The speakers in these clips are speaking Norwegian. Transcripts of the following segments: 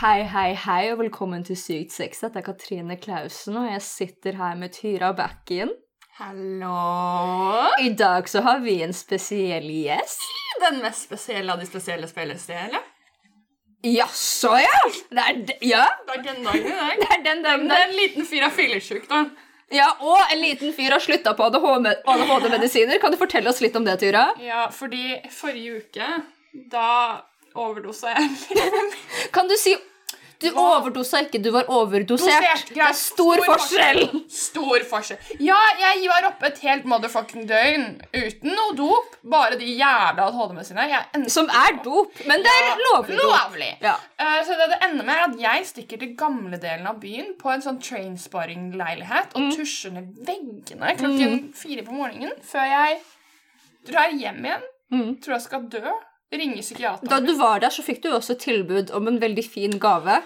Hei, hei, hei, og velkommen til Sykt sex. Dette er Katrine Klausen, og jeg sitter her med Tyra Bakken. Hallo! I dag så har vi en spesiell gjest. Den mest spesielle av de spesielle spillestedene. Jaså, ja? Det er, ja, Det er den dagen i dag. det er den dagen Det er en liten fyr av fillesjuk, da. Ja, og en liten fyr har slutta på ADHD-medisiner. Kan du fortelle oss litt om det, Tyra? Ja, fordi forrige uke, da overdosa jeg. Kan du si Du overdosa ikke, du var overdosert. Dosert, Det er stor forskjell. Stor forskjell. Ja, jeg var oppe et helt motherfucking døgn uten noe dop. Bare de jævla ADHD-medisinene. Jeg Som er dop, men det er Ja, lovlig lovlig. Ja. Uh, så det, det ender med at jeg stikker til gamle delen av byen på en sånn trainsparing-leilighet Mm. og tusjer ned veggene klokken fire på morgenen før jeg drar hjem igjen. Mm. Tror jeg skal dø. Ringer Da du var der, så fikk du også tilbud om en veldig fin gave.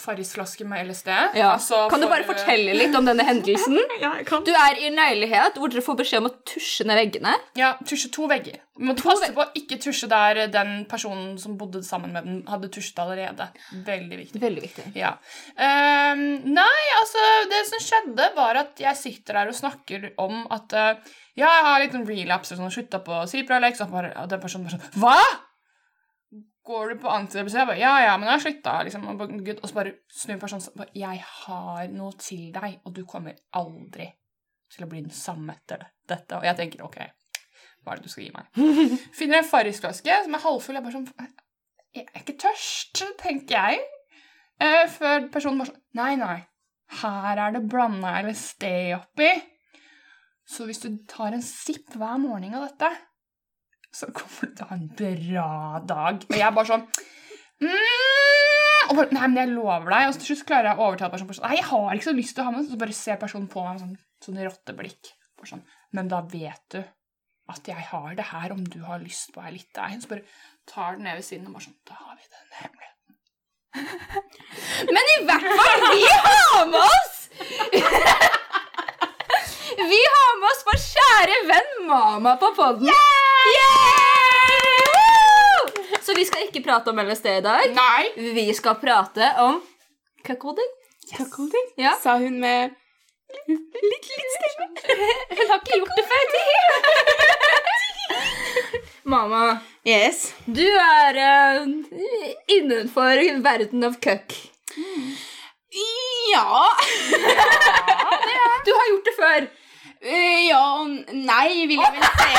Farrisflaske med LSD. Ja. Altså, kan du for- bare fortelle litt om denne hendelsen? Ja, jeg kan. Du er i en leilighet hvor dere får beskjed om å tusje ned veggene. Ja, tusje to vegger. Du må passe på å ikke tusje der den personen som bodde sammen med den, hadde tusjet allerede. Veldig viktig. Veldig viktig. Ja. Um, nei, altså Det som skjedde, var at jeg sitter der og snakker om at uh, Ja, jeg har litt liten relapse og sånn, slutta på Cipralex, og, og den personen bare sånn Hva?! Går du på antidepressiva? Jeg bare, Ja, ja, men jeg har slutta. Liksom, og, Gud, og så bare snur personen seg bare, Jeg har noe til deg, og du kommer aldri til å bli den samme etter dette. Og jeg tenker OK, hva er det du skal gi meg? Finner en Farris-flaske som er halvfull. Jeg bare sånn Jeg er ikke tørst, tenker jeg. Eh, før personen bare sånn Nei, nei. Her er det blanda LSD oppi. Så hvis du tar en sipp hver morgen av dette, så kommer ha en bra dag. Og jeg bare sånn mm, bare, Nei, men jeg lover deg. Og så til slutt klarer jeg å overtale personen. Sånn, Nei, jeg har ikke så lyst til å ha med. Så bare ser personen på meg med sånn, sånn rotteblikk. Sånn, men da vet du at jeg har det her om du har lyst på ei lita ei. Så bare tar den ned ved siden og bare sånn Da har vi den hemmeligheten. Men i hvert fall, vi har med oss Vi har med oss vår kjære venn Mama på podden. Så vi skal ikke prate om LSD i dag. Nei! Vi skal prate om cuckolding. Cuckolding? Ja. Sa hun med Litt, litt stemme. Hun har ikke gjort det før. Mamma, Yes. du er uh, innenfor verden av cuck. Ja. Du har gjort det før. Eh, ja og nei, vil jeg vel si.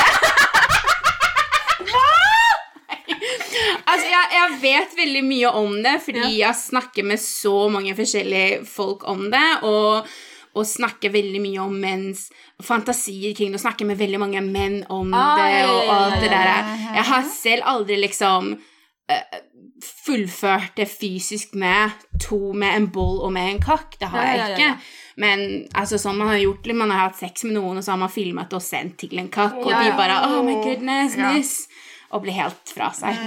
Altså, jeg, jeg vet veldig mye om det, fordi jeg snakker med så mange forskjellige folk om det, og, og snakker veldig mye om menns fantasier kring det, og snakker med veldig mange menn om Ah, det, ja, og alt det der. Jeg har selv aldri liksom eh, fullført det fysisk med to med en boll og med en kakk. Det har Ja, jeg ja, ja, ikke. Ja. Men altså, sånn man har gjort det, man har hatt sex med noen, og så har man filmet og sendt til en kakk, og Ja, de bare Oh my goodness, Ja. Og bli helt fra seg.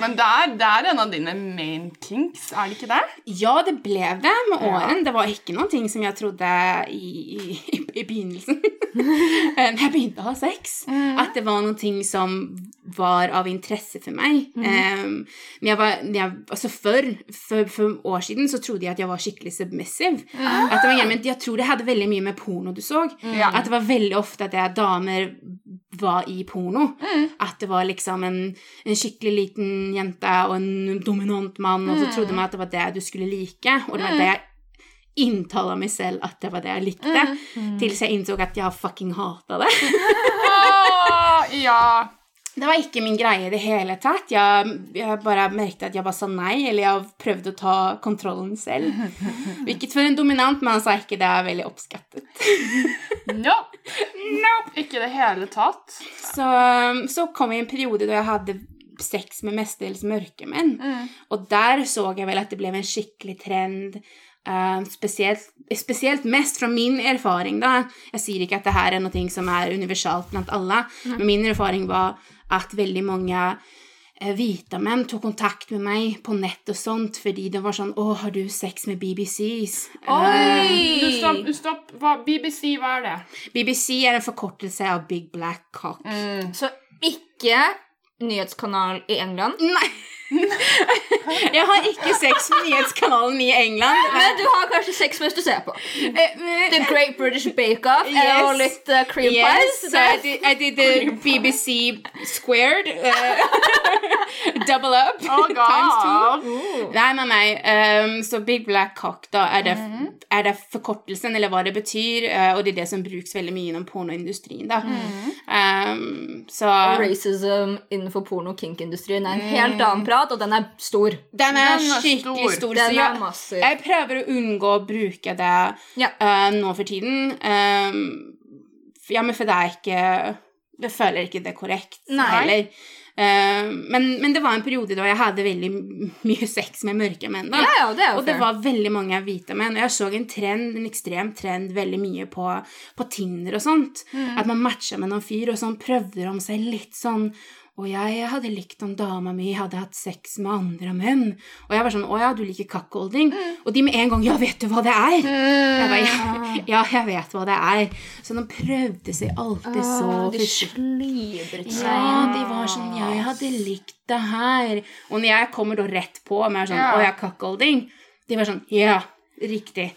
Men det er, det er en av dine main kinks, er det ikke det? Ja, det ble det med åren. Det var ikke noen ting som jeg trodde i, i, i begynnelsen. Når jeg begynte å ha sex. At det var noen ting som var av interesse for meg. Um, men jeg var, jeg, altså før, for, for år siden så trodde jeg at jeg var skikkelig submissive. At det var, men jeg tror det hadde veldig mye med porno du så. Ja. At det var veldig ofte at jeg, damer var i porno. At det var liksom en, en skikkelig liten jente og en dominant mann, og så trodde man at det var det du skulle like, og det var det jeg inntala meg selv at det var det jeg likte, til jeg innså at jeg fucking hata det. Ja. Det var ikke min greie i det hele tatt. Jeg, jeg bare merket at jeg bare sa nei, eller jeg prøvde å ta kontrollen selv. Hvilket for en dominant mann sa ikke det er veldig oppskattet. Nope. Nope. Ikke i det hele tatt. Så, så kom jeg i en periode da jeg hadde sex med mestedels mørke menn. Og der så jeg vel at det ble en skikkelig trend. Uh, spesielt, spesielt mest fra min erfaring, da. Jeg sier ikke at det her er noe som er universalt blant alle, men min erfaring var at veldig mange eh, hvite menn tok kontakt med meg på nett og sånt fordi det var sånn 'Å, har du sex med BBCs?' Oi! Du, stopp. du stopp. Hva, BBC, hva er det? BBC er en forkortelse av Big Black Cock. Så ikke nyhetskanal i England. Nei. Jeg har ikke sex med nyhetskanalen i England. Men du har kanskje sex mens du ser på. Eh, The Great British Bake Off Yes. og litt uh, cream Yes, pies. so I did, I did the BBC squared. Uh, double up times two. Nei, nei, nei. Um, så Big Black Cock, da, er det, er det forkortelsen, eller hva det betyr, uh, og det er det som brukes veldig mye innom pornoindustrien, da. Um, så Racism innenfor porno- og kink-industrien er en helt annen prat, og den er stor. Den er Den er skikkelig stor. stor. Den så er jeg, massiv. jeg prøver å unngå å bruke det Ja. uh, nå for tiden. Um, ja, men for det er ikke Jeg føler ikke det er korrekt Nei. heller. Uh, men, men det var en periode da jeg hadde veldig mye sex med mørke menn. da. Ja, ja, det Og det var veldig mange hvite menn. Og jeg så en trend, en ekstrem trend veldig mye på, på Tinder og sånt. Mm. At man matcha med noen fyr, og sånn prøvde om seg litt sånn og jeg hadde likt om dama mi hadde hatt sex med andre menn. Og jeg var sånn Å ja, du liker cuckolding? Mm. Og de med en gang Ja, vet du hva det er? Jeg bare, ja, ja, jeg vet hva det er. Så de prøvde seg alltid så Ah, de forsiktig. slibret seg. Ja, de var sånn Jeg hadde likt det her. Og når jeg kommer da rett på med sånn. Å ja, cuckolding. De var sånn Ja, riktig.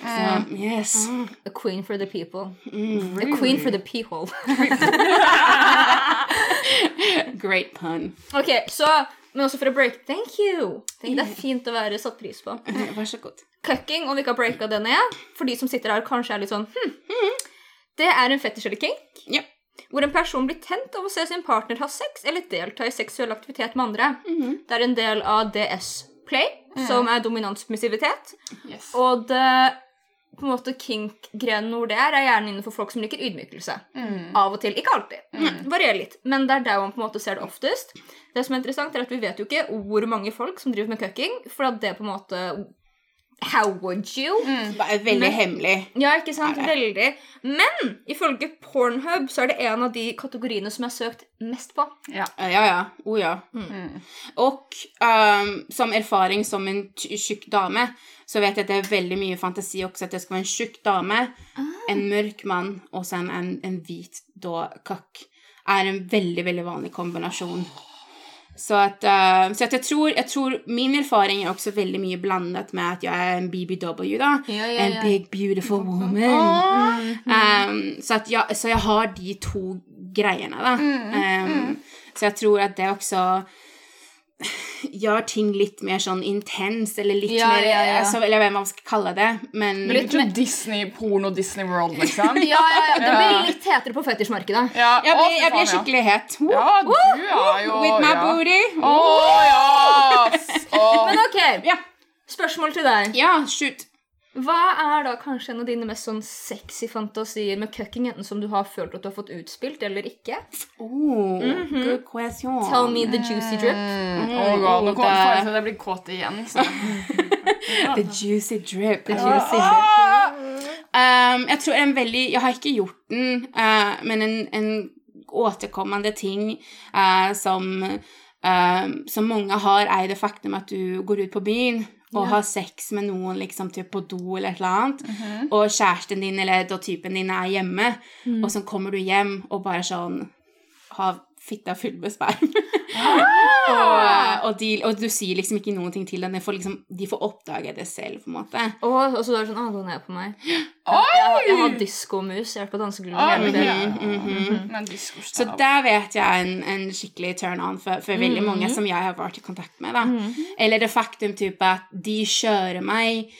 Så yes. A queen for the people. Mm. A queen for the people. Great pun. ok, så Men også for å break Thank you! Tenk, det er fint å være satt pris på. Vær så god. Cucking, om vi ikke har breaka den ned, for de som sitter her kanskje er litt sånn hm, Det er en fetisj eller kink Ja. hvor en person blir tent av å se sin partner ha sex eller delta i seksuell aktivitet med andre. -hmm. Det er en del av DS-play, som er dominant submissivitet. Yes. Og det på en måte kink-grenen hvor det er, er gjerne innenfor folk som liker ydmykelse. Av og til. Ikke alltid. Varierer litt. Men det er der man på en måte ser det oftest. Det som er interessant, er at vi vet jo ikke hvor mange folk som driver med cucking, for at det på en måte How would you? Det er veldig Men- hemmelig. Ja, ikke sant? Veldig. Men ifølge Pornhub så er det en av de kategoriene som er søkt mest på. Ja. Ja, ja. Oh, ja. Og um, som erfaring som en tjukk dame, så vet jeg at det er veldig mye fantasi også at det skal være en tjukk dame, en mørk mann og så en, en hvit da kakk. Er en veldig, veldig vanlig kombinasjon. Så at, uh, så jeg, tror, jeg tror min erfaring er også veldig mye blandet med at jeg er en BBW, da. Ja, ja, En big, beautiful woman. Um, så, jeg, så jeg har de to greiene, da. Um, så jeg tror at det også gjør ting litt mer sånn intens, eller litt Ja, mer ja, ja. Altså, Eller hva man skal kalle det, men men Litt sånn Disney, porno Disney World, liksom. Ja, ja, ja. Det blir litt hetere på fetisjmarkedet. Ja, Jeg blir, jeg blir skikkelig het. Ja, du er jo With my ja. booty. Oh, ja! oh. Men ok, Ja. spørsmål til deg. ja, shoot. Hva er da kanskje en av dine mest sånn sexy fantasier med cucking, enten som du har følt at du har fått utspilt, eller ikke? Oh, Good question. Tell me the juicy drip. Mm, oh god, nå Oh, kommer det- jeg blir kåt igjen. Så. The juicy drip. The juicy drip. Um, jeg tror en veldig Jeg har ikke gjort den, uh, men en, en återkommende ting uh, som, uh, som mange har, er det faktum at du går ut på byen og har sex med noen liksom typ på do eller et eller annet, og kjæresten din eller da typen din er hjemme, og så kommer du hjem og bare sånn har fitta full med sperm. og, og, de, og du sier liksom ikke noen ting til dem. De får, liksom, de får oppdage det selv, på en måte. Og, og så er det sånn Å, gå ned på meg. Jeg, har- jeg har diskomus. Jeg har vært på dansegulvet hele kvelden. Mhm. Men Så der vet jeg en, en skikkelig turn-on for, for veldig mange som jeg har vært i kontakt med. da. Eller det faktum type at de kjører meg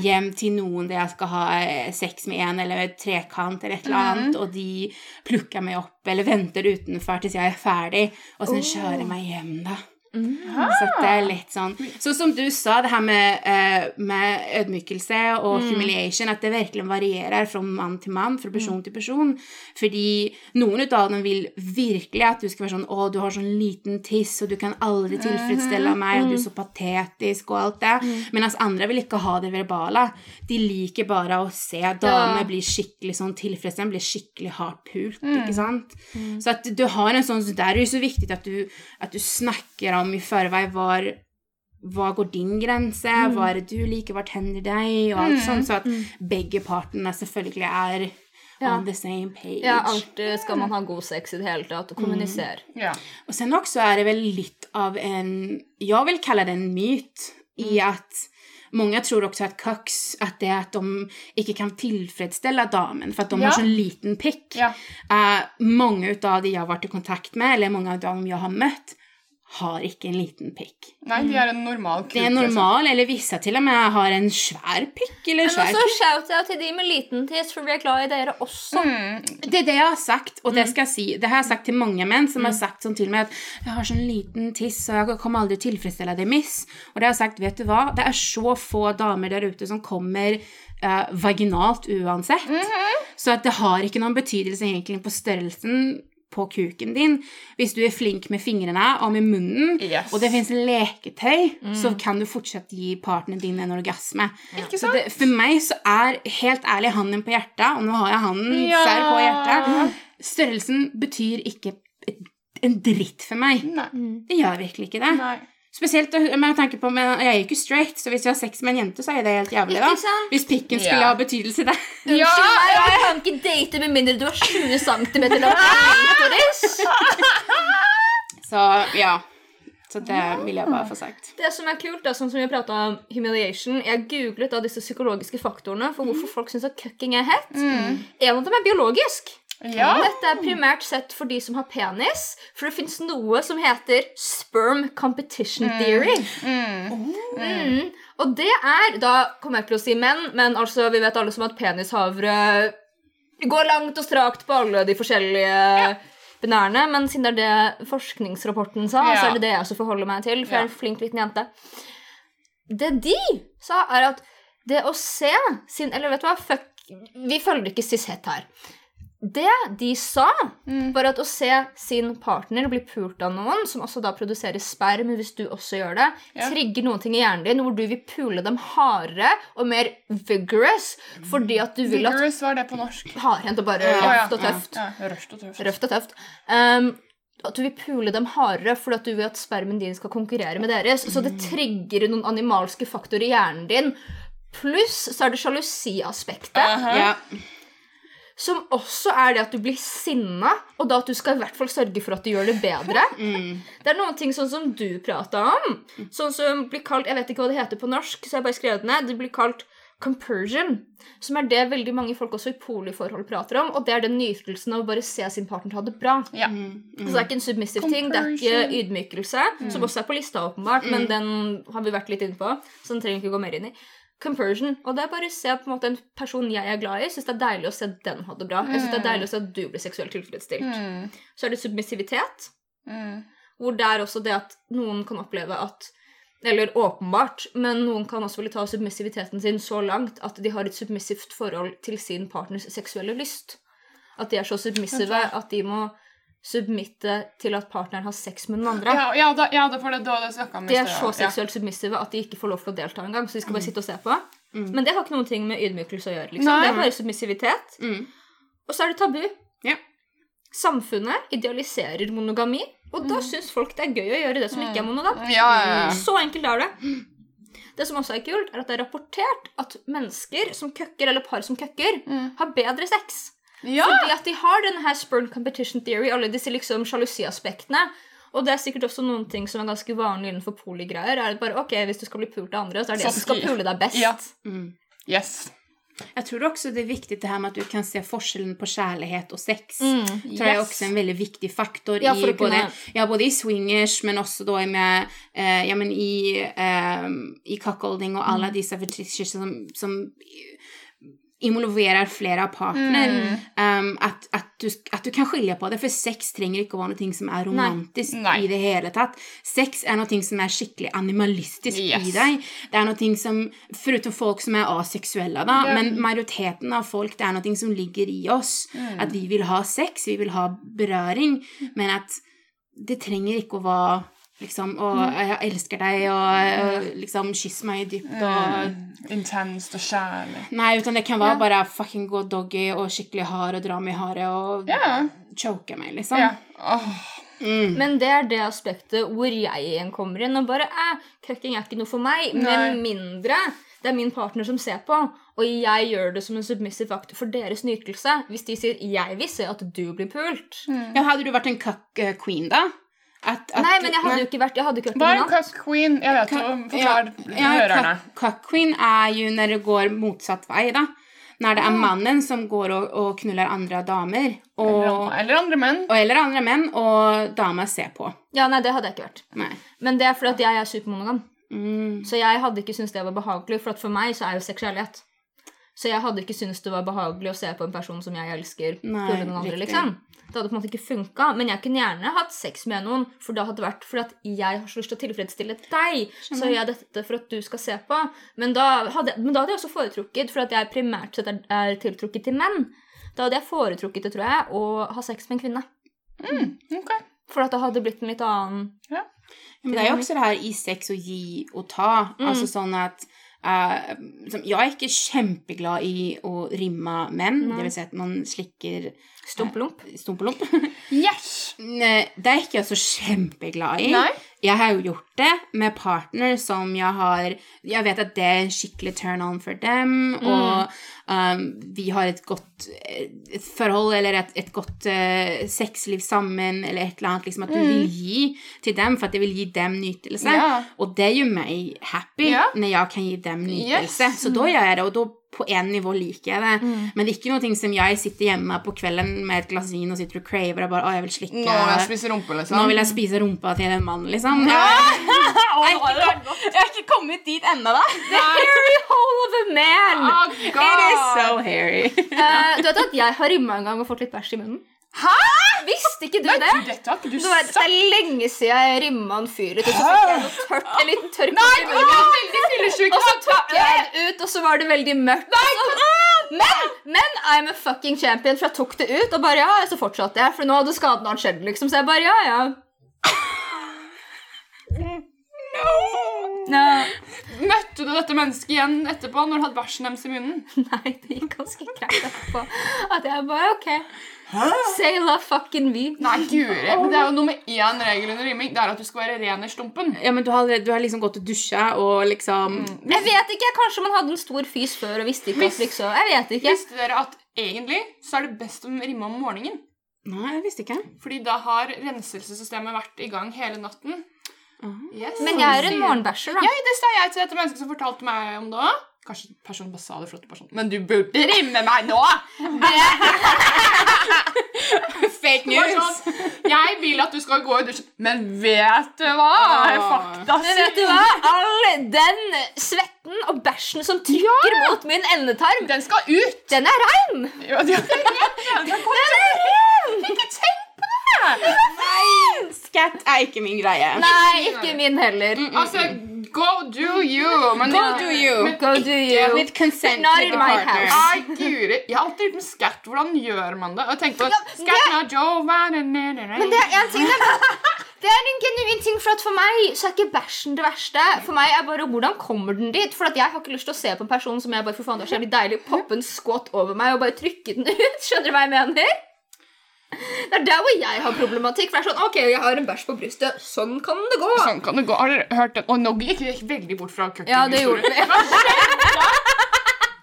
hjem til noen der jeg skal ha eh, sex med en eller trekant eller et eller annet, og de plukker meg opp eller venter utenfor til jeg er ferdig, og så kjører meg hjem, da. Så det er litt sånn Så som du sa, det her med, eh, med ødmykelse og humiliation, at det virkelig varierer fra mann til mann, fra person til person. Fordi noen av dem vil virkelig at du skal være sånn Å, du har sånn liten tiss, og du kan aldri tilfredsstille meg, og du er så patetisk, og alt det. Mens andre vil ikke ha det verbale. De liker bare å se damer Ja. bli skikkelig sånn tilfredsstilt, bli skikkelig hardt pult, ikke sant? Så at du har en sånn det der er det jo så viktig at du, at du snakker om i forveien var hva går din grense, hva er det du liker, hva tenner deg, og alt sånt, så at begge partene selvfølgelig er Ja. on the same page. Ja, alltid skal man ha god sex i det hele tatt, og kommunisere. Ja. Og sen også er det vel litt av en, Jeg vil kalle det en myt i at Många tror også at cucks at det at att de ikke kan tilfredsstille damen for at de Ja. har så liten pick. Ja. Uh, mange av de jeg har vært i kontakt med, eller mange av dem jeg har mött, har ikke en liten pikk. Nei, de er en normal kuk. Det er liksom. normal, eller visse til og med har en svær pikk eller Men også shout-out til de med liten tiss, for vi er glad i dere også. Det er det jeg har sagt og det skal jeg si. Det har jeg sagt til mange menn som har sagt sånn til meg at 'jeg har sånn liten tiss og jeg kommer aldrig tilfredsstille deg, miss. Og det har jeg sagt, vet du hva, Det er så få damer der ute som kommer uh, vaginalt uansett. Mm -hmm. Så att det har ikke noen betydelse egentlig på størrelsen på kuken din. Hvis du er flink med fingrene og med munnen, Yes. og det fins leketøy, Mm. så kan du fortsatt gi partneren din en orgasme. Ja. Så det, for meg så er helt ærlig handen på hjertet, og nå har jeg handen Ja. serr på hjertet Størrelsen betyr ikke en dritt for meg. Nei. Det gjør virkelig ikke det. Nei. Spesielt med tanke på men Jeg er jo ikke straight, så hvis jeg har sex med en jente, så er det helt jævlig. da. Hvis pikken skulle Ja. ha betydelse der. Ja! Meg, jeg kan ikke date med mindre du har 20 cm lang klitoris. Så ja. Så det vil jeg bare få sagt. Det som er kult, da, sånn som vi pratet om humiliation Jeg googlet da disse psykologiske faktorene for hvorfor folk syns at cucking er hett. En av dem er biologisk. Ja. Dette er primært sett for de som har penis, for det fins noe som heter sperm competition theory. Mm. Og det er Da kommer jeg til å si menn, men altså, vi vet alle som at penishavre går langt og strakt på alle de forskjellige binærene, men siden det er det forskningsrapporten sa, Ja. så er det det jeg også forholder meg til, for jeg er en flink liten jente. Det de sa, er at det å se sin Eller vet du hva, fuck Vi følger ikke cis-het her. Det de sa, var at å se sin partner bli pult av noen, som også da produserer sperm hvis du også gjør det, Ja. trigger noen ting i hjernen din hvor du vil pule dem hardere og mer vigorous fordi at du vil at Vigorous var det på norsk. Hardhendt og bare ja. røft og tøft. Ja, røft og tøft. Røft og tøft. Um, at du vil pule dem hardere fordi at du vil at spermen din skal konkurrere med deres. Så det trigger noen animalske faktorer i hjernen din. Pluss så er det sjalusiaspektet, Aha. Ja. Som også er det at du blir sinna, og da at du skal i hvert fall sørge for at du gjør det bedre. Det er noen ting sånn som du prata om, sånn som blir kalt Jeg vet ikke hva det heter på norsk, så jeg bare skrev det ned. Det blir kalt compersion, som er det veldig mange folk også i poliforhold prater om, og det er den nytelsen av å bare se sin partner ha det bra. Ja. Så det er ikke en submissive ting, det er ikke ydmykelse, ydmykelse, som også er på lista, åpenbart, men den har vi vært litt inne på, så den trenger vi ikke gå mer inn i. Compersion. Og det er bare å se på en måte en person jeg er glad i, syns det er deilig å se den ha det bra. Jeg synes det er deilig å se at du blir seksuelt tilfredsstilt. Mm. Så er det submissivitet, Mm. hvor det er også det at noen kan oppleve at eller åpenbart, men noen kan også ville ta submissiviteten sin så langt at de har et submissivt forhold til sin partners seksuelle lyst. At de er så submissive at de må submitte til at partneren har sex med den andre. Ja, ja, da, ja, da det, da det vi er så seksuelt submissive at de ikke får lov til å delta engang. Så de skal bare sitte og se på. Men det har ikke noen ting med ydmykelse å gjøre. liksom. Nei. Det er bare submissivitet. Mm. Og så er det tabu. Ja. Samfunnet idealiserer monogami, og da syns folk det er gøy å gjøre det som ikke er monogamt. Ja, ja, ja. Så enkelt er det. Det som også er kult, er at det er rapportert at mennesker som køkker, eller par som køkker, har bedre sex. Ja. Fordi at de har denne her spurn competition theory, alle disse liksom sjalusiaspektene. Og det er sikkert også noen ting som er ganske vanlig innenfor poligreier. er det bare, ok, Hvis du skal bli pult av andre, så er det jeg som skal pule deg best. Ja. Mm. Yes. Jeg tror også det er viktig det her med at du kan se forskjellen på kjærlighet og sex. Mm. tror jeg er også en veldig viktig faktor Ja, i både, ja, både i swingers men også da med, eh, ja, men i, eh, i cuckolding och Mm. disse dessa som, som, som flere av partner. Mm. Um, at, at, du, at, du kan skilja på det, for sex trenger ikke å være noe som er romantisk Nei. i det hele tatt. Sex er noe som er skikkelig animalistisk i deg. Det er noe som, Foruten folk som er aseksuelle, da, Ja. men majoriteten av folk, det er noe som ligger i oss. At vi vil ha sex, vi vil ha berøring, men at det trenger ikke å være liksom Å, jeg elsker deg, og og liksom kyss meg dypt, og Intenst og kjærlig. Nei, utan det kan være bare fucking gå doggy og skikkelig hard og dra meg i håret og yeah. choke meg, liksom. Yeah. Oh. Mm. Men det er det aspektet hvor jeg igjen kommer inn og bare eh, Cucking er ikke noe for meg, Nei. med mindre det er min partner som ser på, og jeg gjør det som en submissive akt for deres nytelse. Hvis de sier 'jeg vil se at du blir pult'. Ja, hadde du vært en cuck eh, queen, da? At, at, Nei, men jeg hadde jo ikke vært Jeg hadde ikke vært Hva er cuck queen? Jeg vet jo. Forklar ja, hørerne. cuck- Cuck queen er jo når det går motsatt vei, da. Når det er mannen som går og, og knuller andre damer, og, Eller andre menn. og, eller andre menn, og dama ser på. Ja, nei, det hadde jeg ikke vært. Nei. Men det er fordi at jeg er supermonogam. Mm. Så jeg hadde ikke syntes det var behagelig, for at for meg så er jo sex kjærlighet. Så jeg hadde ikke syntes det var behagelig å se på en person som jeg elsker, pule noen andre, liksom. Det hadde på en måte ikke funka. Men jeg kunne gjerne hatt sex med noen, for da hadde det vært fordi at jeg har så lyst til å tilfredsstille deg. Så gjør jeg dette for at du skal se på. Men da hadde, men da hadde jeg også foretrukket, for at jeg primært sett er, er tiltrukket til menn, da hadde jeg foretrukket det, tror jeg, å ha sex med en kvinne. Ok. For at det hadde blitt en litt annen ja. Men det er jo også det her i sex å gi og ta. Altså sånn at eh, som, Jeg er ikke kjempeglad i å rimme menn. Det vil si at man slikker stumpelump. stumpelump. Yes! Nei, det er ikke jeg så kjempeglad i. Nei. Jeg har jo gjort det med partner som jeg har Jeg vet at det er en skikkelig turn on for dem, og um, vi har et godt et forhold eller et, et godt uh, sexliv sammen, eller et eller annet liksom at du vil gi til dem for at det vil gi dem nytelse. Ja. Og det gjør meg happy Ja. når jeg kan gi dem nytelse. Yes. Så da gjør jeg det, og da på en nivå liker jeg det. Men det er ikke noe som jeg sitter hjemme på kvelden med et glass vin og sitter og craver og bare Å, jeg vil slikke Nå vil jeg spise rumpa, liksom. nå vil jeg spise rumpa til en mann, liksom. Jeg, jeg, har ikke, ikke kommet dit ennå, da. The hairy hole of a man! Oh, It is so hairy. uh, du vet at jeg har rimma en gang og fått litt bæsj i munnen? Hæ? Visste ikke du det? dette har ikke du Du vet, det er lenge siden jeg rimma en fyr ut, og så fikk jeg noe tørt, en liten tørr Nei, i munnen. Og så tok jeg den ut, og så var det veldig mørkt. Nei, Men, men I'm a fucking champion, for jeg tok det ut, og bare ja, så fortsatte jeg. For nå hadde skaden hans skjedd, liksom. Så jeg bare ja, ja. No. Møtte du dette mennesket igjen etterpå når du hadde bæsjen deres i munnen? Nei, det gikk ganske greit etterpå. At jeg bare OK. Say la fucking vi. Nei, guri. Men det er jo nummer én regel under rimming. Det er at du skal være ren i stumpen. Ja, men du har, allerede- du har liksom gått og dusja og liksom Jeg vet ikke, Kanskje man hadde en stor fys før og visste ikke at liksom Jeg vet ikke. Visste dere at egentlig så er det best å rimme om morgenen? Nei, jeg visste ikke. Fordi da har renselsessystemet vært i gang hele natten. Yes. Men jeg er en morgenbæsjer, da. Ja, det sa jeg til dette mennesket som fortalte meg om det òg. Kanskje personen bare sa det flott til personen. Men du burde rimme meg nå! Fake news. sånn, jeg vil at du skal gå i dusjen. Men vet du hva? Fakta Men vet du hva? All den svetten og bæsjen som trykker mot min endetarm, Den skal ut! den er rein! Ja, det Den er ren! Ikke tenk på det! Nei, Skatt er ikke min greie. Nei, ikke min heller. Altså, go do you. Men Go do you. Men, Go do you. With consent Not to in my house. Ai, guri. Jeg har alltid gjort med skatt. Hvordan gjør man det? Og jeg på skatt scat Joe. Men det er en ting det er en genuin ting, for for meg så er ikke bæsjen det verste. For meg er bare hvordan kommer den dit? For jeg har ikke lyst til å se på en person som jeg bare for faen, det er så jævlig deilig poppe en squat over meg og bare trykke den ut. Skjønner du hva jeg mener? Det er der hvor jeg har problematikk. For det er sånn, ok, jeg har en bæsj på brystet. Sånn kan det gå. Sånn kan det gå. Har dere hørt den? Og nå gikk vi veldig bort fra cucking. Ja, det gjorde vi.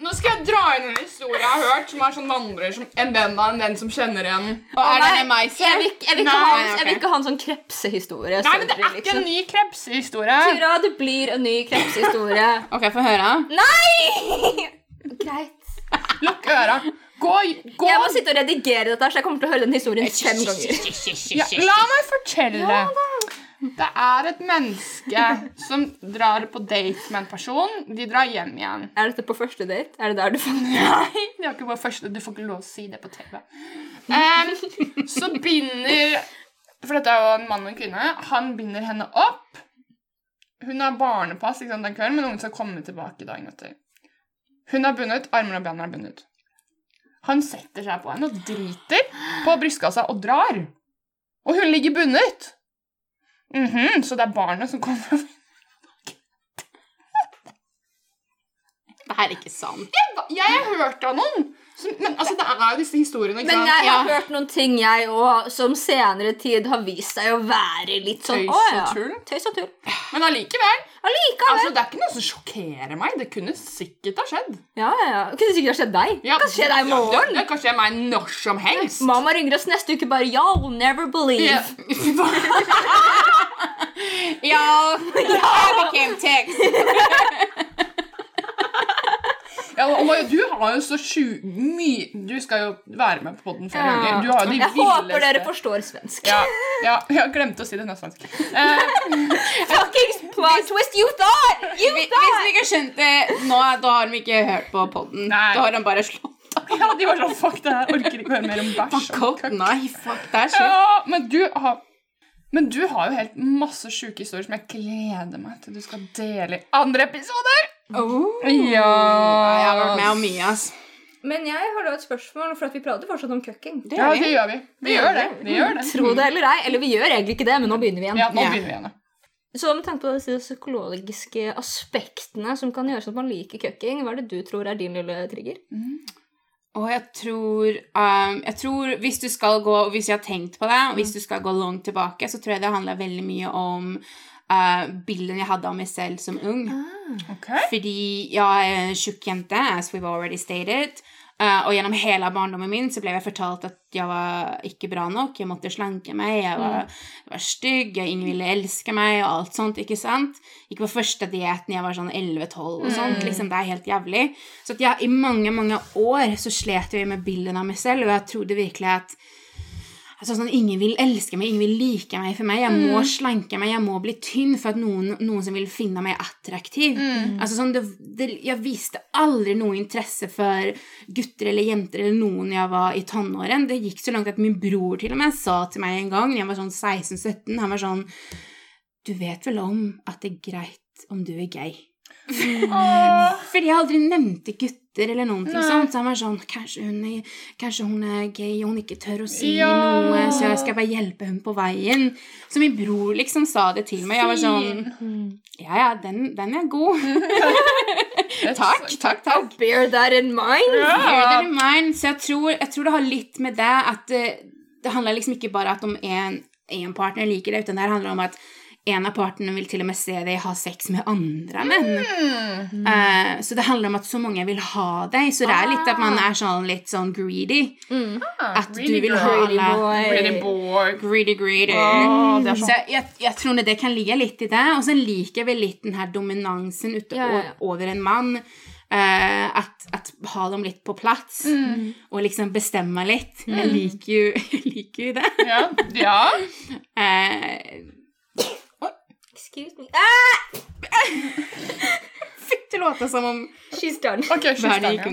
Nå skal jeg dra inn en historie jeg har hørt, som er sånn vandrer som en venn av en venn som kjenner igjen. Og er det Nei, meg, Jeg vil, ikke- jeg, vil ikke Nei, ha, jeg vil ikke ha en sånn krepsehistorie. Nei, men det er ikke en liksom. ny krepsehistorie. Tyra, det blir en ny krepsehistorie. Ok, få høre. Nei! Greit. Lukk øra. Gå, gå. Jeg må sitte og redigere dette, så jeg kommer til å høre den historien fem ganger. Ja, la meg fortelle. Det er et menneske som drar på date med en person. De drar hjem igjen. Er dette på første date? Er det der du fant Nei, det er ikke på første, du får ikke lov å si det på TV. Um, så binder For dette er jo en mann og en kvinne. Han binder henne opp. Hun har barnepass ikke sant, den kvelden, men ungen skal komme tilbake dagen etter. Hun er bundet, armer og ben er bundet. Han setter seg på henne og driter på brystkassa og drar. Og hun ligger bundet. Mhm, så det er barnet som kommer Det her er ikke sant. Jeg har hørt av noen men altså, det er jo disse historiene, ikke Men sant? jeg har Ja. hørt noen ting, jeg òg, som senere tid har vist seg å være litt sånn Tøys Å og ja. tull. Tøys og tull. Men allikevel. Allikevel. Altså, det er ikke noe som sjokkerer meg. Det kunne sikkert ha skjedd. ja, ja, ja. Det kunne sikkert ha skjedd deg. Ja, det kan skje deg i ja, morgen. Det, det kan skje meg når som helst. Mamma ringer oss neste uke bare Y'all never believe. Ja. Ja, I became text. Ja, og Maja, du har jo så sju mye Du skal jo være med på podden flere ganger. Du har jo de jeg håper dere forstår svensk. ja, ja, jeg glemte å si det nesten. svensk. Fuckings plot twist you thought! You Hvis vi ikke skjønte nå, da har de ikke hørt på podden. Da har de bare slått ja, de var sånn Fuck det her. Orker ikke høre mer om bæsj. Fuck og off. Nei, fuck det shit. Ja, men du har men du har jo helt masse sjuke historier som jeg gleder meg til du skal dele i andre episoder. Oh. Ja. Jeg har vært med om mye, ass. Men jeg har da et spørsmål, for at vi prater fortsatt om cucking. Det Ja, det gjør vi. Vi gjør det. Vi gjør det. Tro det eller ei. Eller vi gjør egentlig ikke det, men nå begynner vi igjen. Ja, nå begynner vi igjen. Så med tanke på disse psykologiske aspektene som kan gjøre sånn at man liker cucking, hva er det du tror er din lille trigger? Og jeg tror, um, jeg tror Hvis du skal gå Hvis jeg har tenkt på det, og hvis du skal gå langt tilbake, så tror jeg det handler veldig mye om uh, bilden jeg hadde av meg selv som ung. Ok. Fordi jeg er en tjukk jente, as we've already stated. Uh, og gjennom hele barndommen min så ble jeg fortalt at jeg var ikke bra nok. Jeg måtte slanke meg, jeg var, jeg var stygg, jeg, ingen ville elske meg og alt sånt. ikke sant? Gikk på første dietten jeg var sånn 11-12 og sånt. liksom Det er helt jævlig. Så at jeg, i mange, mange år så slet jeg med bildene av meg selv, og jeg trodde virkelig at Altså sånn, Ingen vil elske meg, ingen vil like meg for meg. Jeg må slanke meg, jeg må bli tynn for at noen, noen som vil finne meg attraktiv. Altså sånn, det, det, Jeg viste aldri noe interesse for gutter eller jenter eller noen jeg var i tenåren. Det gikk så langt at min bror til og med sa til meg en gang, jeg var sånn 16-17, han var sånn Du vet vel om at det er greit om du er gay? Fordi jeg aldri nevnte gutter eller noen ting sånt. Så han var sånn kanskje hun, er, kanskje hun er gay og hun ikke tør å si Ja. noe, så jeg skal bare hjelpe henne på veien. Så min bror liksom sa det til meg. Jeg var sånn Ja, ja, den, den er god. takk, takk, takk. Bear that in mind. Bear that in mind. Så jeg tror, jeg tror det har litt med det at det, det handler liksom ikke bare om en, en partner liker det, utan det handler om at en av partene vil til og med se deg ha sex med andre menn. Mm. Uh, så det handler om at så mange vil ha deg, så det er litt at man er sånn litt sånn greedy. At du Really vil ha alle Greedy boy. Greedy, greedy. Oh, sånn. Så jeg, jeg, jeg tror det kan ligge litt i det. Og så liker jeg vel litt den her dominansen ute, Ja, over en mann. Uh, at, at ha dem litt på plass, Mm. og liksom bestemme litt. Jeg liker jo, jeg liker jo det. Ja. ja. Eh, Excuse me. Ah! fikk det låte som om She's done. Okay, she's done, ja.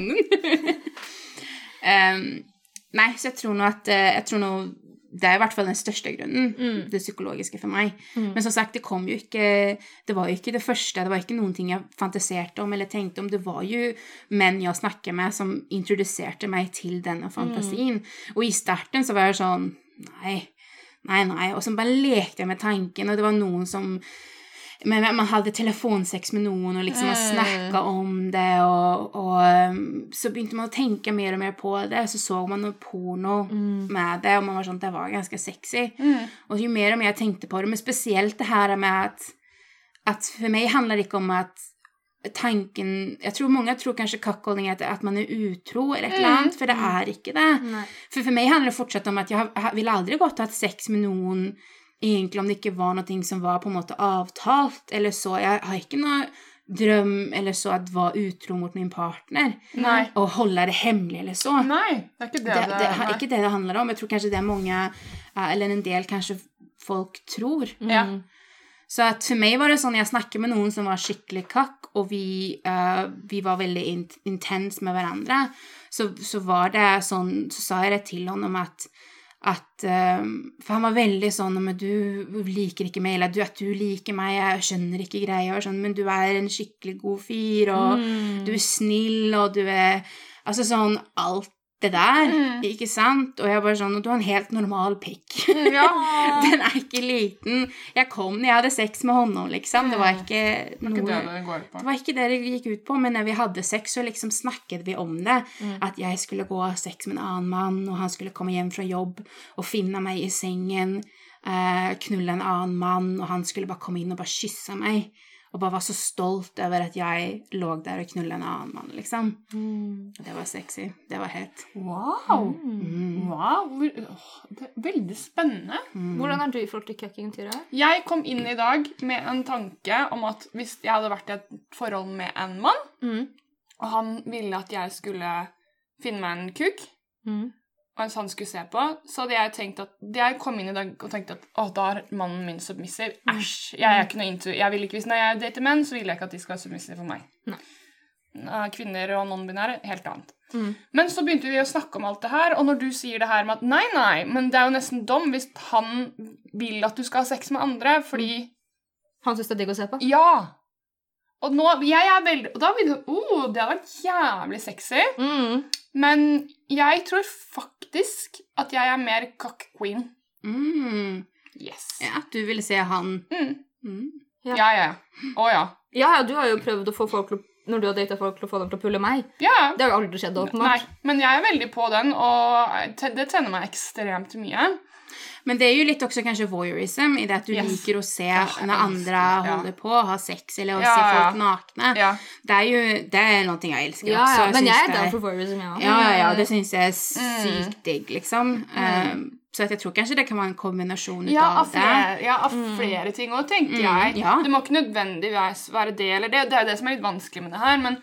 um, nei, så jeg tror nå at eh, jeg tror nå, Det er i hvert fall den største grunnen, det psykologiske for meg. Men som sagt, det kom jo ikke Det var jo ikke det første, det var ikke noen ting jeg fantaserte om eller tenkte om. Det var jo menn jeg snakker med, som introduserte meg til denne fantasien. Og i starten så var jeg sånn Nei, nei, nei. Og så bare lekte jeg med tanken, og det var noen som men man hadde telefonsex med noen og liksom mm. snakka om det, og, og um, så begynte man å tenke mer og mer på det, så så man noe porno med det, og man var sånn, det var ganske sexy. Og jo mer og mer jeg tenkte på det, men spesielt det her med at, at for meg handler det ikke om at tanken Jeg tror mange tror kanskje cuckolding er at, man er utro eller et eller annet, for det er ikke det. Nei. For for meg handler det fortsatt om at jeg, jeg ville aldri gått og hatt sex med noen egentlig om det ikke var noe som var på en måte avtalt, eller så. Jeg har ikke noe drøm eller så at var utro mot min partner, Nei. og holde det hemmelig eller så. Nei, det er ikke det Det, det, det er. ikke det det handler om. Jeg tror kanskje det er mange, eh, eller en del kanskje folk tror. Ja. Så at for meg var det sånn, jeg snakket med noen som var skikkelig kakk, og vi, uh, vi var veldig in intens med hverandre, så, så var det sånn, så sa jeg det til honom at, at uh, For han var veldig sånn men du liker ikke meg, eller du, at du liker meg, jeg skjønner ikke greia, sånn, men du er en skikkelig god fyr, og du er snill, og du er Altså sånn alt der, Mm. ikke sant? Og jeg bare sånn, og du har en helt normal pikk. Ja. Den er ikke liten. Jeg kom når jeg hadde sex med honom, liksom. Det var ikke Det var ikke det det. Det var ikke det det gikk ut på, men når vi hadde sex, så liksom snakket vi om det. At jeg skulle gå av sex med en annen mann, og han skulle komme hjem fra jobb og finne meg i sengen, eh, knulle en annen mann, og han skulle bare komme inn og bare kysse meg. Og bare var så stolt over at jeg lå der og knulla en annen mann, liksom. Det var sexy. Det var helt Wow. Mm. wow. Er veldig spennende. Hvordan er du i forhold til cucking, Tyra? Jeg kom inn i dag med en tanke om at hvis jeg hadde vært i et forhold med en mann, Mm. og han ville at jeg skulle finne meg en kuk, Mm. Mens han skulle se på, så hadde jeg tenkt at Jeg kom inn i dag og tenkte at å, da er mannen min submissive. Æsj. Jeg er ikke noe into jeg vil ikke, Hvis når jeg dater menn, så vil jeg ikke at de skal være submissive for meg. Nei. Kvinner og non-binære, helt annet. Mm. Men så begynte vi å snakke om alt det her, og når du sier det her med at nei, nei, men det er jo nesten dom hvis han vil at du skal ha sex med andre, fordi Han syns det er digg å se på? Ja! Og nå Jeg er veldig Og da begynner det oh, det hadde vært jævlig sexy. Mm. Men jeg tror faktisk at jeg er mer cock queen. mm. Yes. Ja, du ville se han Mm. mm. Ja, ja. ja. Å ja. Ja, ja, du har jo prøvd å få folk til å når du har data folk til å få dem til å pulle meg. Ja. Det har jo aldri skjedd, Nei, men jeg er veldig på den, og det tenner meg ekstremt mye. Men det är ju lite också kanske voyeurism i det att du Yes. liker å se Ja, när andra det, ja. håller på, ha sex eller å Ja, se ja. folk nakne. Ja. Det er jo det er noe jeg elsker Ja, också. ja, men jeg er down for voyeurism, ja. Ja, ja, ja, Mm. det syns jeg er sykt digg liksom. Ehm, så jeg jag tror kanskje det kan være en kombinasjon Ja, utav av det. flere, ja, av flere ting òg, tenker Mm, jeg. ja. Det må ikke nødvendigvis være det eller det. Det er det som er litt vanskelig med det her. Men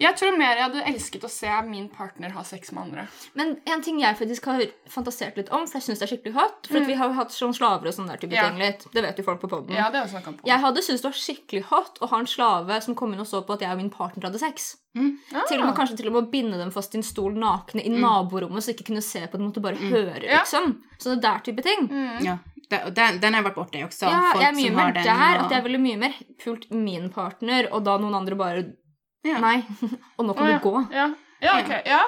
jeg tror mer jeg hadde elsket å se min partner ha sex med andre. Men en ting jeg faktisk har fantasert litt om, for jeg syns det er skikkelig hot For at vi har jo hatt sånn slaver og sånn der type Ja. ting litt. Det vet jo folk på poden. Ja, det på. Jeg hadde syntes det var skikkelig hot å ha en slave som kom inn og så på at jeg og min partner hadde sex. Ah. Til og med Kanskje til og med å binde dem fast i en stol nakne i naborommet, så ikke kunne se på dem, måtte bare høre, Ja. liksom. Sånne der type ting. Ja, den, den har varit borta også. Ja, Folk jeg er mye mer den. der og- at jeg ville mye mer pult min partner, og da noen andre bare Ja. Nei. Og nå kan oh, ja. du gå. Ja, ja ok. Ja.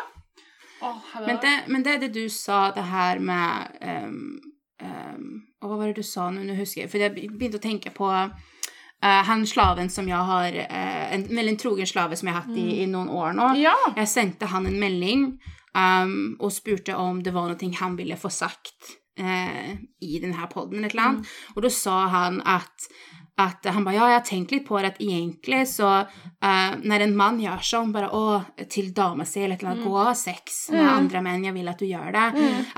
Oh. Men det, men det er det du sa, det her med... Um, um, og Hva var det du sa nå? Nå husker jeg For jeg begynte å tenke på uh, han slaven som jeg har... Uh, en väldigt trogen slave som jeg har hatt i, i noen år nå. Ja. Jag sendte han en melding um, og spurte om det var noe han ville få sagt Uh, i denne poden eller podden eller mm. Og da sa han att att han bare ja, jeg har tenkt litt på det at egentlig så uh, Når en mann gjør sånn, bare Å, til dama si, eller mm. gå og ha sex med andre menn, jeg vil at du gjør det.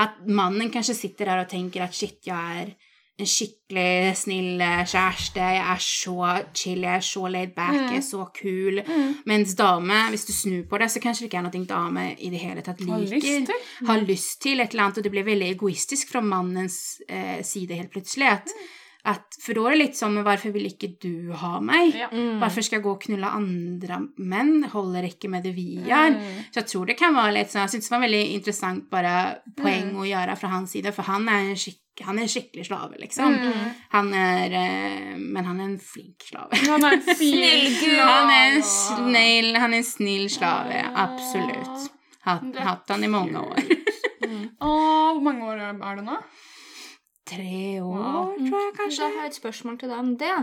at mannen kanskje sitter der og tenker at shit, jeg er en skikkelig snill eh, kjæreste, jeg er så chill, jeg er så laid back, jeg er så kul. Mens dame, hvis du snur på det, så kanskje det ikke er noe dame i det hele tatt Har liker. lyst til. Har lyst til et eller annet, og det blir veldig egoistisk fra mannens eh, side helt plutselig. At, at, for da er det litt sånn, men hvorfor vil ikke du ha meg? Ja. Hvorfor skal jeg gå og knulle andre menn? Holder ikke med det vi gjør. Så jeg tror det kan være litt sånn, jeg synes det var veldig interessant bare poeng å gjøre fra hans side, for han er en skikk han er en skikkelig slave, liksom. Han er eh, Men han er en flink slave. Han er en Snill slave. Han er en snill, han er en snill slave. Absolutt. Hatt, hatt han i mange år. Åh, hvor mange år er det nå? Tre år, tror jeg Da kanskje. har jeg et spørsmål til deg om det.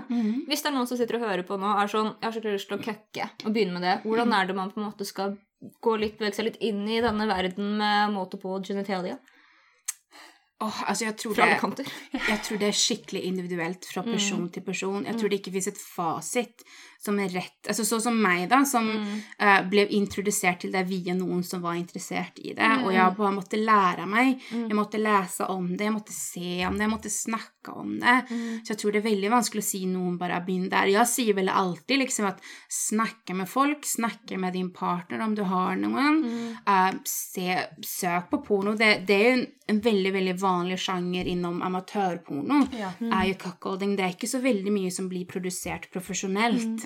Hvis det er noen som sitter og hører på nå er sånn, jeg har skikkelig lyst til å køkke og begynne med det, hvordan er det man på en måte skal gå litt, bevege seg litt inn i denne verden med multiple genitalia? Åh, altså, jeg tror det, jeg tror det er skikkelig individuelt fra person til person. Jeg tror det ikke finnes et fasit som er rett Altså sånn som meg, da, som eh, ble introdusert til det via noen som var interessert i det. Og jeg bare måtte lære meg. Jeg måtte lese om det, jeg måtte se om det, jeg måtte snakke om det. Så jeg tror det er veldig vanskelig å si noen bare begynn der. Jeg sier vel alltid liksom at snakke med folk, snakke med din partner om du har noen. Uh, se, søk på porno. Det, det er jo en, en veldig, veldig vanlig sjanger innom amatørporno. Ja. Er jo cuckolding. Det er ikke så veldig mye som blir produsert profesjonelt.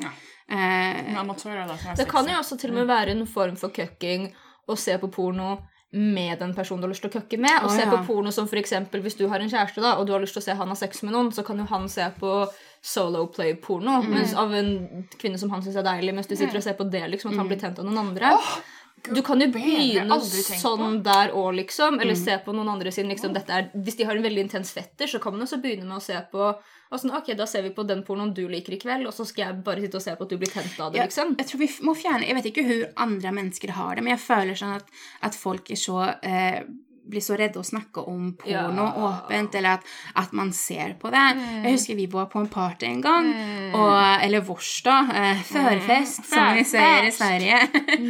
Eh, En amatør er det kan jo også til og med være en form for køkking å se på porno med den personen du har lyst til å køkke med. Og Å, se ja. på porno som for eksempel hvis du har en kjæreste da, og du har lyst til å se han ha sex med noen, så kan jo han se på solo play-porno Mm. mens av en kvinne som han syns er deilig, mens du sitter og ser på det, liksom at han blir tent av noen andre. Du kan jo begynne sånn der òg, liksom. Eller Mm. se på noen andre sin liksom, er, Hvis de har en veldig intens fetter, så kan man også begynne med å se på sånn, ok, Da ser vi på den pornoen du liker i kveld, og så skal jeg bare sitte og se på at du blir tent av det. Ja, liksom. Jeg tror vi må fjerne Jeg vet ikke hvor andre mennesker har det, men jeg føler sånn at, at folk er så eh, blir så redde å snakke om porno Ja. åpent, eller at, at man ser på det. Jeg husker vi var på en party en gang, og, eller vårs, da. Eh, førfest, som vi sier i Sverige.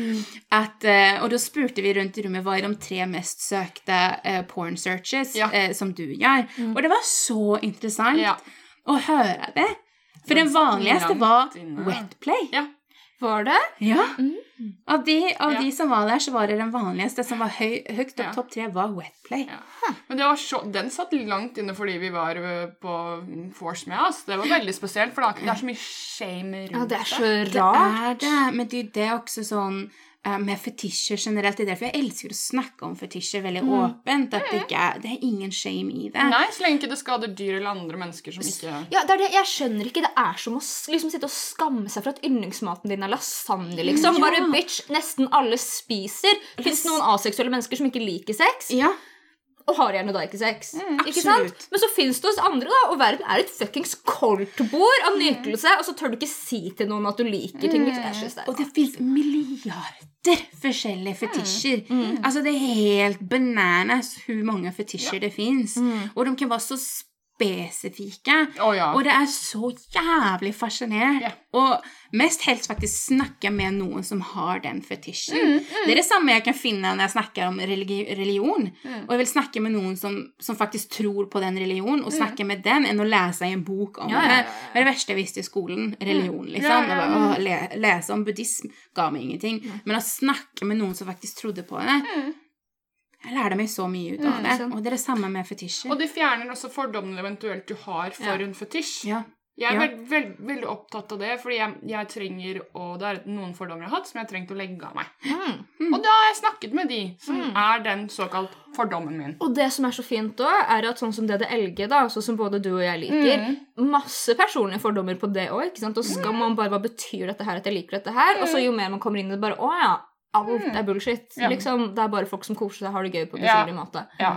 at, eh, og da spurte vi rundt i rommet hva er de tre mest søkte eh, porn searches Ja. eh, som du gjør. Og det var så interessant Ja. å høre det. For den vanligste var wet play. Ja. Var det? Ja. Av, de, av Ja. de som var der, så var det den vanligste som var høy, høyt opp Ja. topp tre, var wetplay. Ja. Men det var så, den satt langt inne fordi vi var på Force med oss. Det var veldig spesielt, for det er så mye shame rundt det. Ja, det er så rart. Det er det, men det, det er også sånn med fetisjer generelt. Det er derfor jeg elsker å snakke om fetisjer veldig åpent. At det, ikke er, det er ingen shame i det. Nei, så lenge ikke det skader dyr eller andre mennesker som ikke Ja, det er det, Jeg skjønner ikke. Det er som å liksom sitte og skamme seg for at yndlingsmaten din er lasagne. liksom. Ja. Bare bitch, nesten alle spiser. Fins noen aseksuelle mennesker som ikke liker sex, Ja, og har gjerne da ikke sex. ikke sant? Men så fins det hos andre, da, og verden er et fuckings koldtbord av nytelse, og så tør du ikke si til noen at du liker ting. Liksom. Jeg synes det Og det fins milliarder forskjellige fetisjer. Altså, det er helt bananas hvor mange fetisjer det fins. Og de kan være så spesifikke. Oh, ja. Og det er så jævlig fascinert. Yeah. Og mest helst faktisk snakke med noen som har den fetisjen. Det er det samme jeg kan finne når jeg snakker om religi religion. Og jeg vil snakke med noen som, som faktisk tror på den religionen, og snakke med den, enn å lese i en bok om Ja, ja, det. Det var det verste jeg visste i skolen. Religion, liksom. Ja, ja. Bare, å, le lese om buddhism ga meg ingenting. Men å snakke med noen som faktisk trodde på det Jeg lærte meg så mye ut av det. sant. Og det er det samme med fetisjer. Og det fjerner også fordommene eventuelt du har for Ja. en fetisj. ja. Jeg er Ja. veld, veld, veldig opptatt av det, fordi jeg, jeg trenger Og det er noen fordommer jeg har hatt som jeg har trengt å legge av meg. Mm. Og da har jeg snakket med de som er den såkalt fordommen min. Og det som er så fint da, er at sånn som DDLG, da, altså som både du og jeg liker, masse personlige fordommer på det òg. Og så skal man bare Hva betyr dette her, at jeg liker dette her? Og så jo mer man kommer inn i det, bare Å ja. Alt er bullshit. Ja. Liksom, det er bare folk som koser seg, har det gøy på en Ja. måte. Ja.